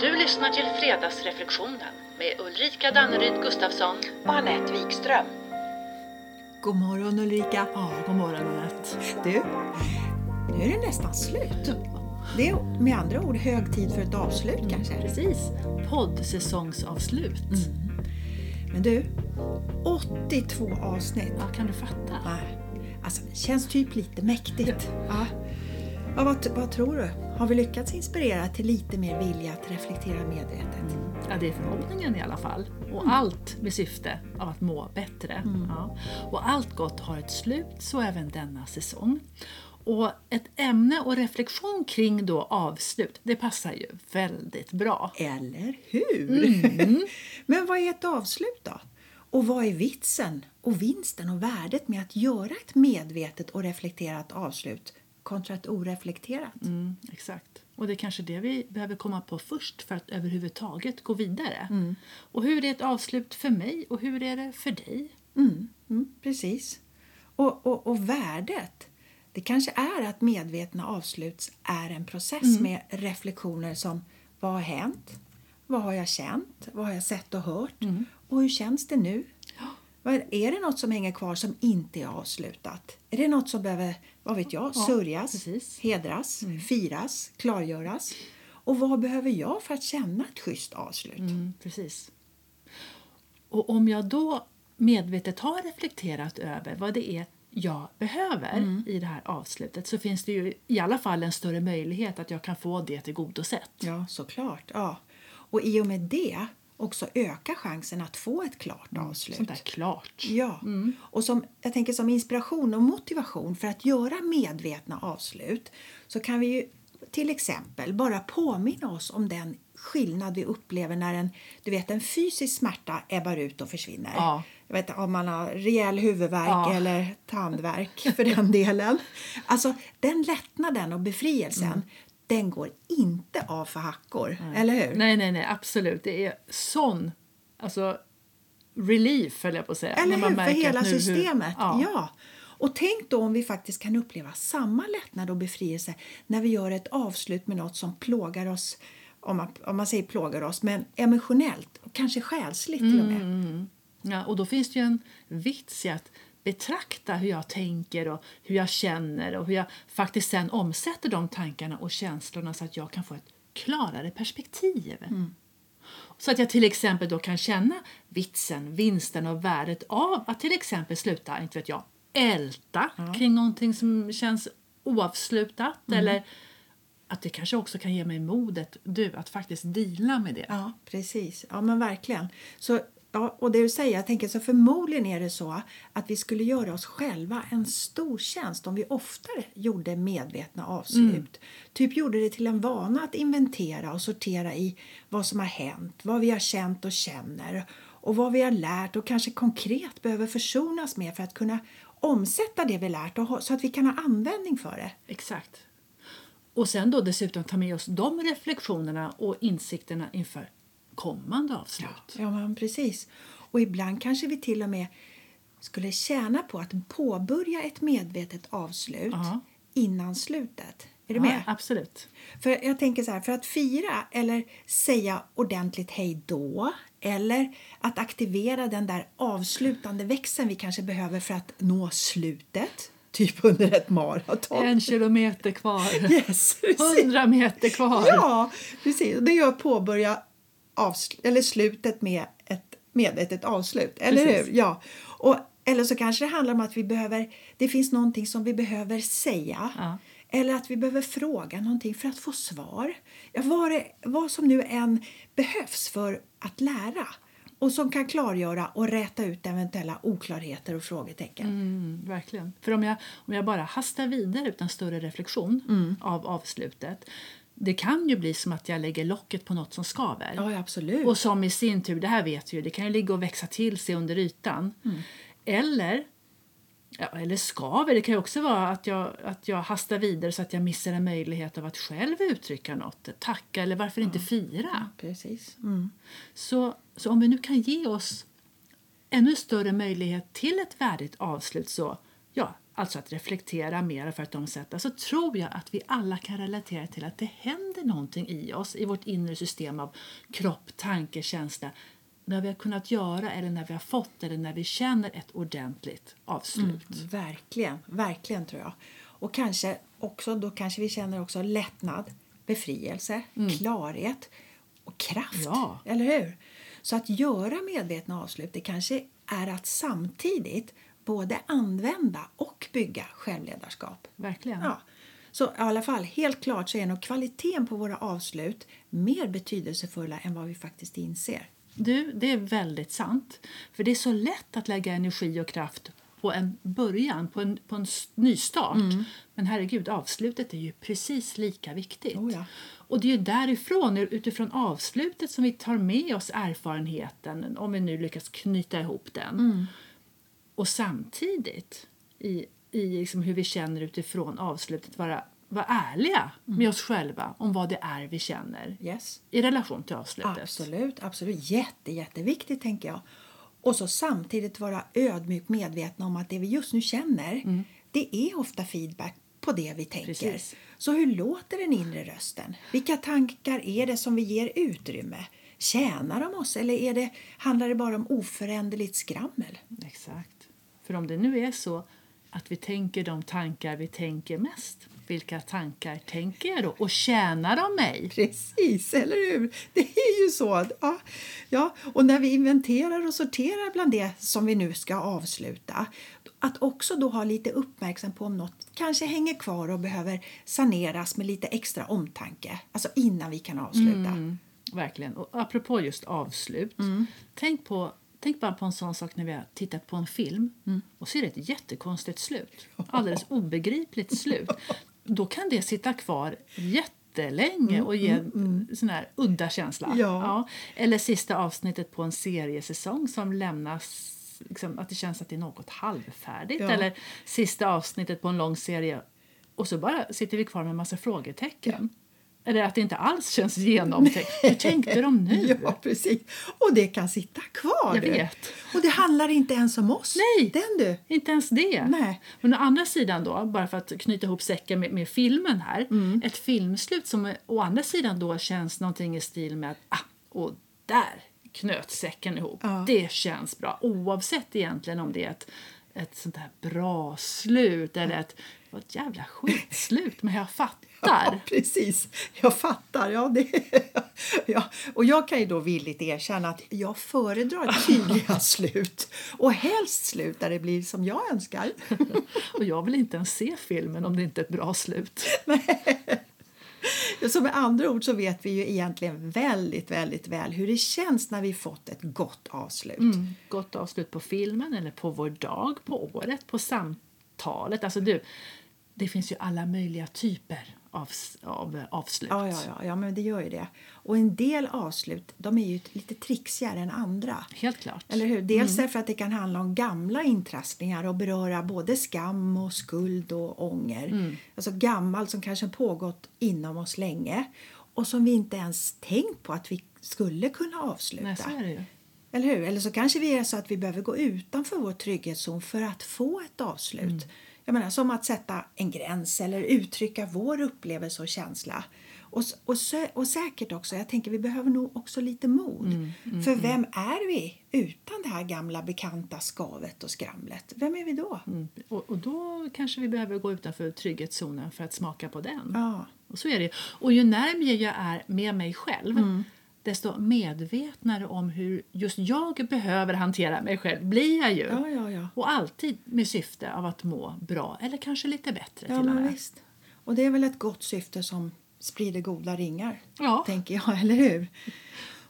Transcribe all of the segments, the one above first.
Du lyssnar till Fredagsreflektionen med Ulrika Danneryd Gustafsson. och Anette Wikström. God morgon Ulrika! Ja, god morgon Anette. Du, nu är det nästan slut. Det är med andra ord hög tid för ett avslut kanske. Precis, poddsäsongsavslut. Men du, 82 avsnitt. Ja, kan du fatta? Nej, Alltså, det känns typ lite mäktigt. Ja. Ja, vad, vad tror du? Har vi lyckats inspirera till lite mer vilja att reflektera medvetet? Ja, det är förhoppningen i alla fall. Och allt med syfte av att må bättre. Ja. Och allt gott har ett slut, så även denna säsong. Och ett ämne och reflektion kring då avslut, det passar ju väldigt bra. Eller hur? Men vad är ett avslut då? Och vad är vitsen och vinsten och värdet med att göra ett medvetet och reflekterat avslut kontra ett oreflekterat? Mm, exakt. Och det är kanske det vi behöver komma på först för att överhuvudtaget gå vidare. Och hur är ett avslut för mig och hur är det för dig? Mm, mm, precis. Och, och, och värdet, det kanske är att medvetna avslut är en process med reflektioner som vad har hänt? Vad har jag känt? Vad har jag sett och hört? Och hur känns det nu? Är det något som hänger kvar som inte är avslutat? Är det något som behöver, vad vet jag, Ja, sörjas, precis. hedras, firas, klargöras? Och vad behöver jag för att känna ett schysst avslut? Mm, precis. Och om jag då medvetet har reflekterat över vad det är jag behöver i det här avslutet så finns det ju i alla fall en större möjlighet att jag kan få det tillgodosett. Ja, såklart. Ja. Och i och med det också öka chansen att få ett klart avslut. Sånt där klart. Ja, och som, jag tänker som inspiration och motivation för att göra medvetna avslut så kan vi ju till exempel bara påminna oss om den skillnad vi upplever när en, du vet, en fysisk smärta ebbar ut och försvinner. Ja. Jag vet om man har rejäl huvudvärk Ja. eller tandvärk för den delen. Alltså den lättnaden och befrielsen den går inte av för hackor, eller hur? Nej, nej, nej, absolut. Det är sån alltså, relief, höll jag på att säga. Eller när man hur? För hela nu hur- systemet. ja. ja. Och tänk då om vi faktiskt kan uppleva samma lättnad och befrielse när vi gör ett avslut med något som plågar oss, om man, om man säger plågar oss, men emotionellt och kanske själsligt till och med. Mm. Ja, och då finns det ju en vits i att betrakta hur jag tänker och hur jag känner och hur jag faktiskt sen omsätter de tankarna och känslorna så att jag kan få ett klarare perspektiv. Så att jag till exempel då kan känna vitsen, vinsten och värdet av att till exempel sluta, inte vet jag, älta kring någonting som känns oavslutat eller att det kanske också kan ge mig modet, du, att faktiskt deala med det. Ja, precis. Ja, men verkligen. Så, ja, och det du säger, jag tänker så förmodligen är det så att vi skulle göra oss själva en stor tjänst om vi oftare gjorde medvetna avslut. Typ gjorde det till en vana att inventera och sortera i vad som har hänt, vad vi har känt och känner och vad vi har lärt och kanske konkret behöver försonas med för att kunna omsätta det vi lärt och så att vi kan ha användning för det. Exakt. Och sen då dessutom ta med oss de reflektionerna och insikterna inför kommande avslut. Ja, men precis. Och ibland kanske vi till och med skulle tjäna på att påbörja ett medvetet avslut Ja. innan slutet. Är du Ja, med? absolut. För jag tänker så här, för att fira eller säga ordentligt hej då eller att aktivera den där avslutande växeln vi kanske behöver för att nå slutet, typ under ett maraton. En kilometer kvar. Yes. Hundra meter kvar. Ja, precis. Det gör att påbörja eller slutet med ett medvetet avslut. Eller Precis. hur? Ja. Och, eller så kanske det handlar om att vi behöver, det finns någonting som vi behöver säga. Ja. Eller att vi behöver fråga någonting för att få svar. Ja, vad, det, vad som nu än behövs för att lära. Och som kan klargöra och räta ut eventuella oklarheter och frågetecken. Mm, verkligen. För om jag, om jag bara hastar vidare utan större reflektion Mm. av avslutet det kan ju bli som att jag lägger locket på något som skaver. Ja, ja, absolut. Och som i sin tur, det här vet vi ju, det kan ju ligga och växa till sig under ytan. Mm. Eller, ja, eller skaver, det kan ju också vara att jag, att jag hastar vidare så att jag missar en möjlighet av att själv uttrycka något. Tacka eller varför inte fira. Precis. Mm. Så, så om vi nu kan ge oss ännu större möjlighet till ett värdigt avslut så ja, alltså att reflektera mer för att omsätta, så tror jag att vi alla kan relatera till att det händer någonting i oss, i vårt inre system av kropp, tanke, känsla, när vi har kunnat göra eller när vi har fått eller när vi känner ett ordentligt avslut. Mm, verkligen, verkligen tror jag. Och kanske också, då kanske vi känner också lättnad, befrielse, klarhet och kraft. Mm. Ja. Eller hur? Så att göra medvetna avslut det kanske är att samtidigt både använda och bygga självledarskap. Verkligen. Ja. Så i alla fall, helt klart så är nog kvaliteten på våra avslut mer betydelsefulla än vad vi faktiskt inser. Du, det är väldigt sant. För det är så lätt att lägga energi och kraft på en början, på en, på en nystart. Mm. Men herregud, avslutet är ju precis lika viktigt. Oh ja. Och det är ju därifrån, utifrån avslutet, som vi tar med oss erfarenheten, om vi nu lyckas knyta ihop den. Mm. Och samtidigt, i, i liksom hur vi känner utifrån avslutet, vara, vara ärliga Mm. med oss själva om vad det är vi känner Yes. i relation till avslutet. Absolut, absolut. Jätte, jätteviktigt tänker jag. Och så samtidigt vara ödmjukt medvetna om att det vi just nu känner, det är ofta feedback på det vi tänker. Precis. Så hur låter den inre rösten? Vilka tankar är det som vi ger utrymme? Tjänar de oss eller är det, handlar det bara om oföränderligt skrammel? Exakt. För om det nu är så att vi tänker de tankar vi tänker mest, vilka tankar tänker jag då? Och tjänar de mig? Precis, eller hur? Det är ju så. Ja, ja. Och när vi inventerar och sorterar bland det som vi nu ska avsluta att också då ha lite uppmärksam på om något kanske hänger kvar och behöver saneras med lite extra omtanke. Alltså innan vi kan avsluta. Mm, verkligen. Och apropå just avslut. Tänk, på, tänk bara på en sån sak när vi har tittat på en film och ser ett jättekonstigt slut. Alldeles obegripligt slut. Då kan det sitta kvar jättelänge och ge en sån här udda känsla. Ja. Eller sista avsnittet på en seriesäsong som lämnas liksom, att det känns att det är något halvfärdigt. Ja. Eller sista avsnittet på en lång serie och så bara sitter vi kvar med en massa frågetecken. Eller att det inte alls känns genomtänkt. Hur tänkte de nu? Ja, precis. Och det kan sitta kvar. Jag du. vet. Och det handlar inte ens om oss. Nej. Den du. Inte ens det. Nej. Men å andra sidan då, bara för att knyta ihop säcken med, med filmen här. Mm. Ett filmslut som å andra sidan då känns någonting i stil med att ah, och där knöt säcken ihop. Ja. Det känns bra. Oavsett egentligen om det är ett, ett sånt här bra slut eller ett, var ett jävla skitslut. Men jag fattar. Ja, precis. Jag fattar. Ja, det, ja. Och jag kan ju då villigt erkänna att jag föredrar tydliga slut och helst slut där det blir som jag önskar. Och jag vill inte ens se filmen om det inte är ett bra slut. Så med andra ord så vet vi ju egentligen väldigt, väldigt väl hur det känns när vi fått ett gott avslut. Mm. Gott avslut på filmen eller på vår dag, på året, på samtalet. Alltså du, det finns ju alla möjliga typer av, av avslut. Ja, ja, ja, ja, men det gör ju det. Och en del avslut de är ju lite trixigare än andra. Helt klart. Eller hur? Dels därför att det kan handla om gamla intrasslingar och beröra både skam och skuld och ånger. Alltså gammalt som kanske pågått inom oss länge och som vi inte ens tänkt på att vi skulle kunna avsluta. Nej, Eller hur? Eller så kanske vi är så att vi behöver gå utanför vår trygghetszon för att få ett avslut. Mm. Jag menar, som att sätta en gräns eller uttrycka vår upplevelse och känsla. Och, och, och säkert också, jag tänker vi behöver nog också lite mod. Mm, för vem är vi utan det här gamla bekanta skavet och skramlet? Vem är vi då? Mm. Och, och då kanske vi behöver gå utanför trygghetszonen för att smaka på den. Ja. Och så är det. Och ju närmare jag är med mig själv Mm. Desto medvetnare om hur just jag behöver hantera mig själv blir jag ju. Ja, ja, ja. Och alltid med syfte av att må bra, eller kanske lite bättre Ja, till och med. visst. Och det är väl ett gott syfte som sprider goda ringar, Ja. tänker jag, eller hur?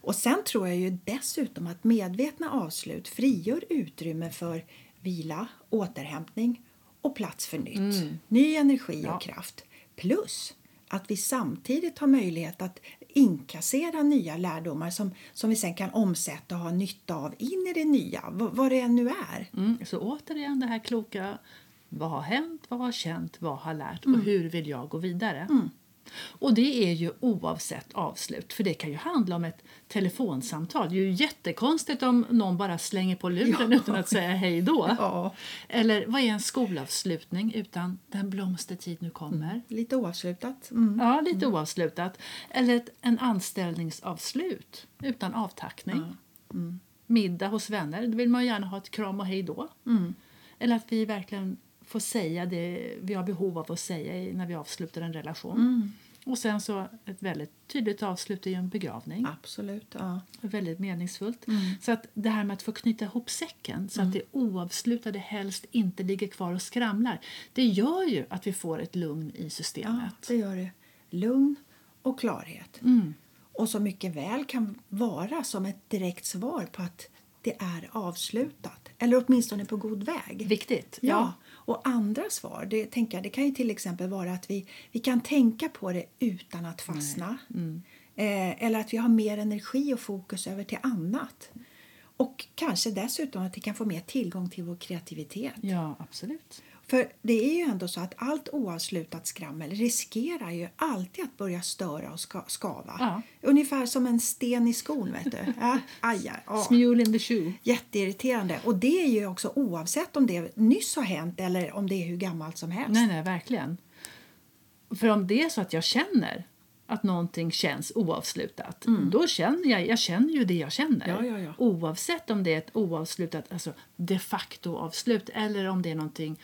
Och sen tror jag ju dessutom att medvetna avslut frigör utrymme för vila, återhämtning och plats för nytt. Ny energi Mm. Ja. och kraft. Plus att vi samtidigt har möjlighet att inkassera nya lärdomar som, som vi sen kan omsätta och ha nytta av in i det nya, vad, det nu är. Mm, så återigen det här kloka. Vad har hänt? Vad har känt? Vad har lärt? Mm. Och hur vill jag gå vidare? Och det är ju oavsett avslut, för det kan ju handla om ett telefonsamtal. Det är ju jättekonstigt om någon bara slänger på luren Ja. utan att säga hej då. Ja. Eller vad är en skolavslutning utan den blomstertid nu kommer? Lite oavslutat. Mm. Ja, lite oavslutat. Eller ett, en anställningsavslut utan avtackning. Middag hos vänner, då vill man gärna ha ett kram och hej då. Eller att vi verkligen får säga det vi har behov av att säga när vi avslutar en relation. Och sen så ett väldigt tydligt avslut är ju en begravning. Absolut. Ja. Väldigt meningsfullt. Så att det här med att få knyta ihop säcken så att det oavslutade helst inte ligger kvar och skramlar. Det gör ju att vi får ett lugn i ja, systemet. det gör det. Lugn och klarhet. Mm. Och som mycket väl kan vara som ett direkt svar på att det är avslutat. Eller åtminstone på god väg. Viktigt. Ja. Och andra svar, det, tänker jag, det kan ju till exempel vara att vi, vi kan tänka på det utan att fastna. Mm. Eh, eller att vi har mer energi och fokus över till annat. Och kanske dessutom att vi kan få mer tillgång till vår kreativitet. Ja, absolut. För det är ju ändå så att allt oavslutat skrammel riskerar ju alltid att börja störa och ska, skava. Ja. Ungefär som en sten i skon, vet du. Ja. Smule in the shoe. Jätteirriterande. Och det är ju också oavsett om det nyss har hänt eller om det är hur gammalt som helst. Nej, nej, verkligen. För om det är så att jag känner att någonting känns oavslutat, då känner jag, jag känner ju det jag känner. Ja, ja, ja. Oavsett om det är ett oavslutat, alltså de facto avslut eller om det är någonting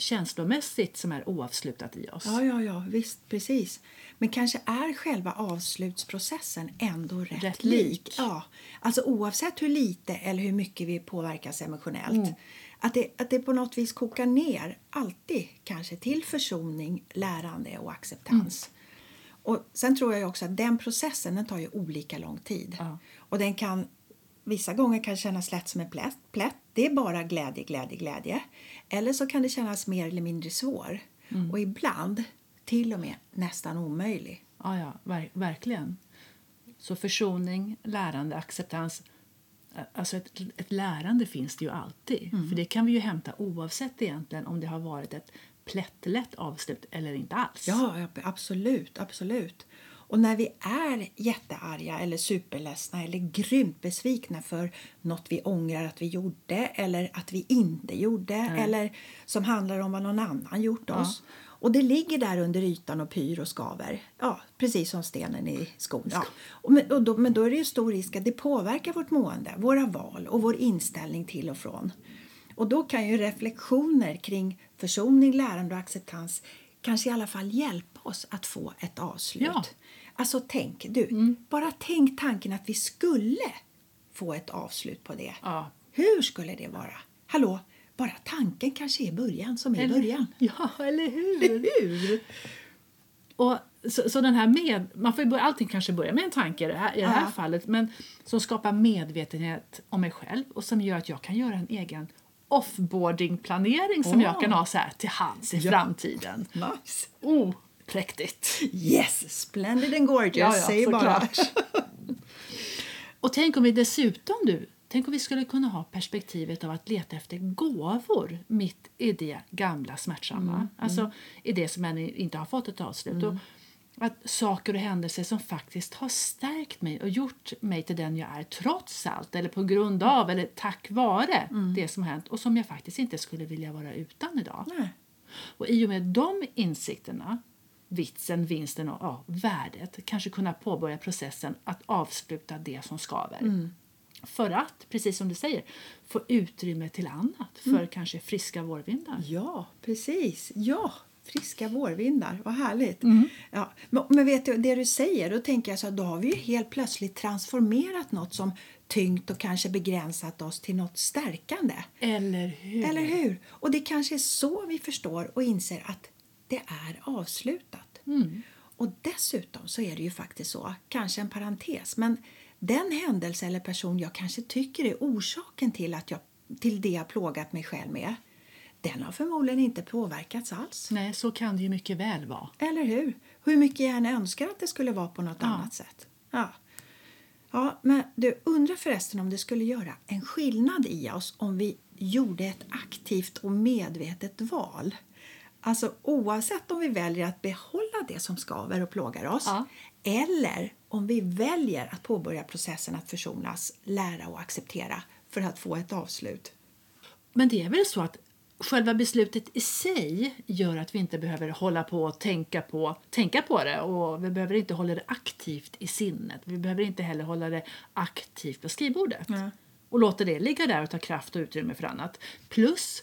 känslomässigt som är oavslutat i oss. Ja, ja, ja, visst, precis. Men kanske är själva avslutsprocessen ändå rätt, Rätt lik. lik. Ja, alltså oavsett hur lite eller hur mycket vi påverkas emotionellt. Mm. Att, det, att det på något vis kokar ner, alltid kanske, till försoning, lärande och acceptans. Mm. Och Sen tror jag också att den processen den tar ju olika lång tid. Ja. Och den kan Vissa gånger kan kännas lätt som en plätt. plätt. Det är bara glädje, glädje, glädje. Eller så kan det kännas mer eller mindre svår. Mm. Och ibland till och med nästan omöjlig. Ja, ja ver- verkligen. Så försoning, lärande, acceptans. Alltså ett, ett lärande finns det ju alltid. För det kan vi ju hämta oavsett egentligen om det har varit ett plättlätt avslut eller inte alls. Ja, absolut, absolut. Och när vi är jättearga eller superledsna eller grymt besvikna för något vi ångrar att vi gjorde eller att vi inte gjorde eller som handlar om vad någon annan gjort oss. Och det ligger där under ytan och pyr och skaver. Ja, precis som stenen i skon. Ja. Och men, och då, men då är det ju stor risk att det påverkar vårt mående, våra val och vår inställning till och från. Och då kan ju reflektioner kring försoning, lärande och acceptans kanske i alla fall hjälpa oss att få ett avslut. Ja. Alltså tänk, du, bara tänk tanken att vi skulle få ett avslut på det. Ja. Hur skulle det vara? Hallå, bara tanken kanske är början som är början. Ja, eller hur? Hur? Och så, så den här med, man får börja, allting kanske börjar med en tanke i det här, i det här Ja. fallet men som skapar medvetenhet om mig själv och som gör att jag kan göra en egen offboarding-planering som Åh. jag kan ha så här till hands i framtiden. Nice. Oh, präktigt! Yes, splendid and gorgeous, Ja, ja, säger bara. Och tänk om vi dessutom du, tänk om vi skulle kunna ha perspektivet av att leta efter gåvor mitt i det gamla smärtsamma. Alltså i det som än inte har fått ett avslut. Och att saker och händelser som faktiskt har stärkt mig och gjort mig till den jag är trots allt eller på grund av eller tack vare det som har hänt och som jag faktiskt inte skulle vilja vara utan idag. Nej. Och i och med de insikterna, vitsen, vinsten och ja, värdet, kanske kunna påbörja processen att avsluta det som skaver. För att, precis som du säger, få utrymme till annat, för kanske friska vårvindar. Ja, precis. Ja, friska vårvindar. Vad härligt. Mm. Ja, men, vet du, det du säger, då tänker jag så att då har vi ju helt plötsligt transformerat något som tyngt och kanske begränsat oss till något stärkande. Eller hur? Eller hur? Och det kanske är så vi förstår och inser att det är avslutat. Mm. Och dessutom så är det ju faktiskt så, kanske en parentes, men den händelse eller person jag kanske tycker är orsaken till, att jag, till det jag plågat mig själv med, den har förmodligen inte påverkats alls. Nej, så kan det ju mycket väl vara. Eller hur? Hur mycket jag än önskar att det skulle vara på något Ja. annat sätt. Ja. Ja, men du undrar förresten om det skulle göra en skillnad i oss om vi gjorde ett aktivt och medvetet val. Alltså oavsett om vi väljer att behålla det som skaver och plågar oss. Ja. Eller om vi väljer att påbörja processen att försonas, lära och acceptera för att få ett avslut. Men det är väl så att själva beslutet i sig gör att vi inte behöver hålla på och tänka på, tänka på det och vi behöver inte hålla det aktivt i sinnet. Vi behöver inte heller hålla det aktivt på skrivbordet Nej. och låta det ligga där och ta kraft och utrymme för annat. Plus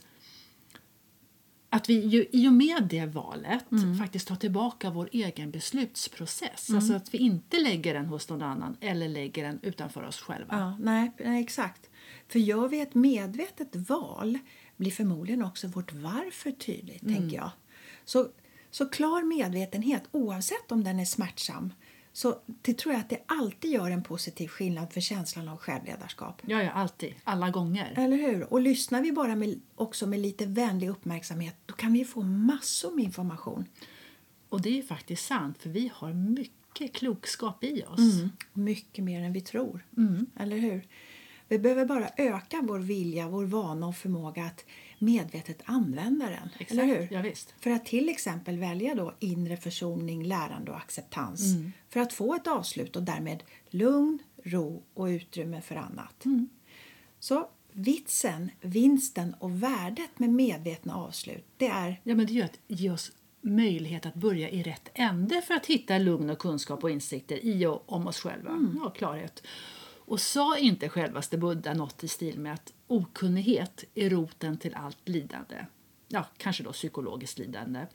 att vi ju, i och med det valet faktiskt tar tillbaka vår egen beslutsprocess. Alltså att vi inte lägger den hos någon annan eller lägger den utanför oss själva. Ja, nej, nej, exakt. För gör vi ett medvetet val blir förmodligen också vårt varför tydligt, tänker jag. Så, så klar medvetenhet, oavsett om den är smärtsam, så det tror jag att det alltid gör en positiv skillnad för känslan av självledarskap. Ja, ja, alltid. Alla gånger. Eller hur? Och lyssnar vi bara med, också med lite vänlig uppmärksamhet då kan vi få massor med information. Och det är ju faktiskt sant, för vi har mycket klokskap i oss. Mycket mer än vi tror. Eller hur? Vi behöver bara öka vår vilja, vår vana och förmåga att medvetet använda den. Exakt, Eller hur? ja. För att till exempel välja då inre försoning, lärande och acceptans. För att få ett avslut och därmed lugn, ro och utrymme för annat. Så vitsen, vinsten och värdet med medvetna avslut det är Ja, men det gör att ge oss möjlighet att börja i rätt ände för att hitta lugn och kunskap och insikter i och om oss själva. Ja, klarhet. Och sa inte självaste Buddha något i stil med att okunnighet är roten till allt lidande? Ja, kanske då psykologiskt lidande.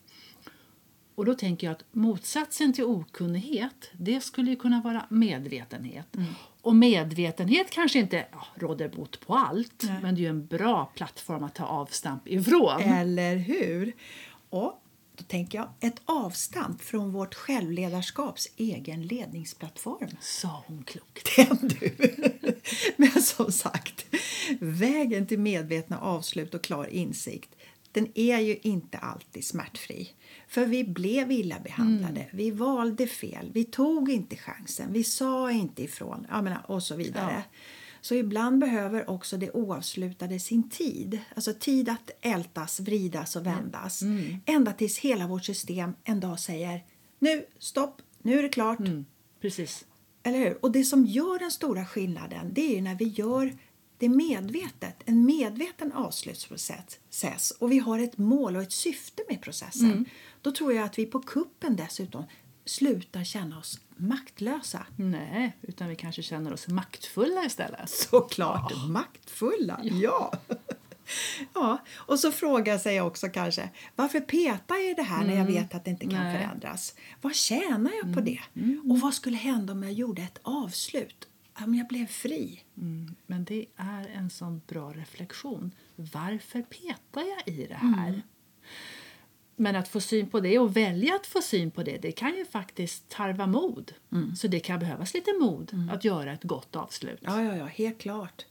Och då tänker jag att motsatsen till okunnighet, det skulle ju kunna vara medvetenhet. Och medvetenhet kanske inte ja, råder bot på allt, men det är en bra plattform att ta avstamp ifrån. Eller hur? Och då tänker jag ett avstamp från vårt självledarskaps egen ledningsplattform. Sa hon klokt. Den du! Men som sagt, vägen till medvetna avslut och klar insikt den är ju inte alltid smärtfri. För vi blev illa behandlade, vi valde fel, vi tog inte chansen, vi sa inte ifrån jag menar, och så vidare. Så ibland behöver också det oavslutade sin tid. Alltså tid att ältas, vridas och vändas. Ända tills hela vårt system en dag säger nu, stopp, nu är det klart. Precis. Eller hur? Och det som gör den stora skillnaden det är ju när vi gör det medvetet, en medveten avslutsprocess och vi har ett mål och ett syfte med processen. Då tror jag att vi på kuppen dessutom slutar känna oss maktlösa. Nej, utan vi kanske känner oss maktfulla istället. Såklart maktfulla, ja. ja. Och så frågar sig jag också kanske, varför petar jag i det här när jag vet att det inte kan Nej. förändras? Vad tjänar jag på det? Och vad skulle hända om jag gjorde ett avslut? Om jag blev fri? Mm, men det är en sån bra reflektion. Varför petar jag i det här? Men att få syn på det och välja att få syn på det, det kan ju faktiskt tarva mod. Så det kan behövas lite mod att göra ett gott avslut. Ja, ja, ja, helt klart.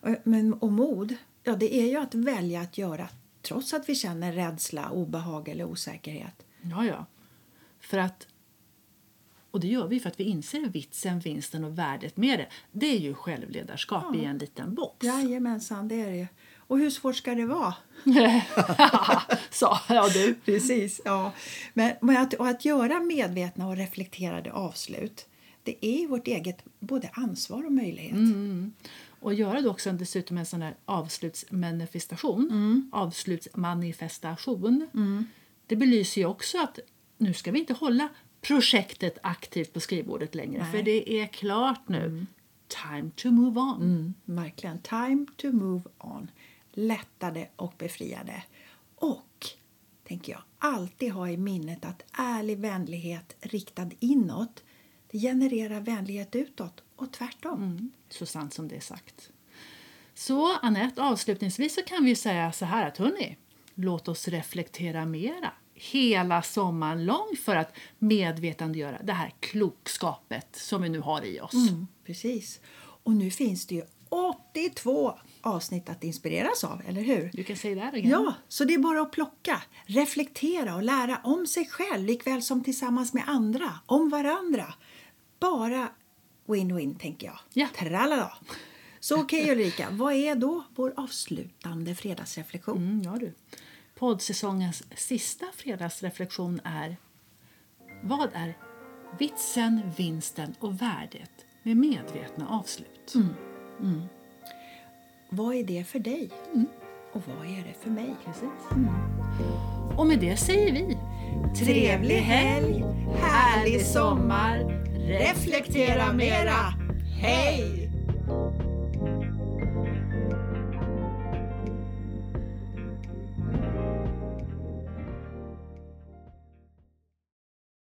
Och- Men, och mod, ja, det är ju att välja att göra trots att vi känner rädsla, obehag eller osäkerhet. Ja, ja. För att, och det gör vi för att vi inser vitsen, vinsten och värdet med det. Det är ju självledarskap i en liten box. Jajamensan, det är det. Och hur svårt ska det vara? Så, ja du. Precis, ja. Men, men att, och att göra medvetna och reflekterade avslut det är vårt eget både ansvar och möjlighet. Och göra då också dessutom en sån här avslutsmanifestation. Avslutsmanifestation. Det belyser ju också att nu ska vi inte hålla projektet aktivt på skrivbordet längre Nej. för det är klart nu. Time to move on. Mm, verkligen. Time to move on. Lättade och befriade. Och, tänker jag, alltid ha i minnet att ärlig vänlighet riktad inåt det genererar vänlighet utåt och tvärtom. Mm, så sant som det är sagt. Så Annette, avslutningsvis så kan vi säga så här att hörni, låt oss reflektera mera hela sommaren lång för att medvetandegöra det här klokskapet som vi nu har i oss. Mm, precis. Och nu finns det ju 82 avsnitt att inspireras av, eller hur? Du kan säga det igen. Ja, så det är bara att plocka, reflektera och lära om sig själv likväl som tillsammans med andra, om varandra. Bara win-win, tänker jag. Ja. Tralala! Så okej Ulrika, vad är då vår avslutande fredagsreflektion? Mm, ja du. Poddsäsongens sista fredagsreflektion är Vad är vitsen, vinsten och värdet med medvetna avslut? Vad är det för dig? Och vad är det för mig? Precis. Och med det säger vi Trevlig helg, härlig sommar, reflektera mera. Hej!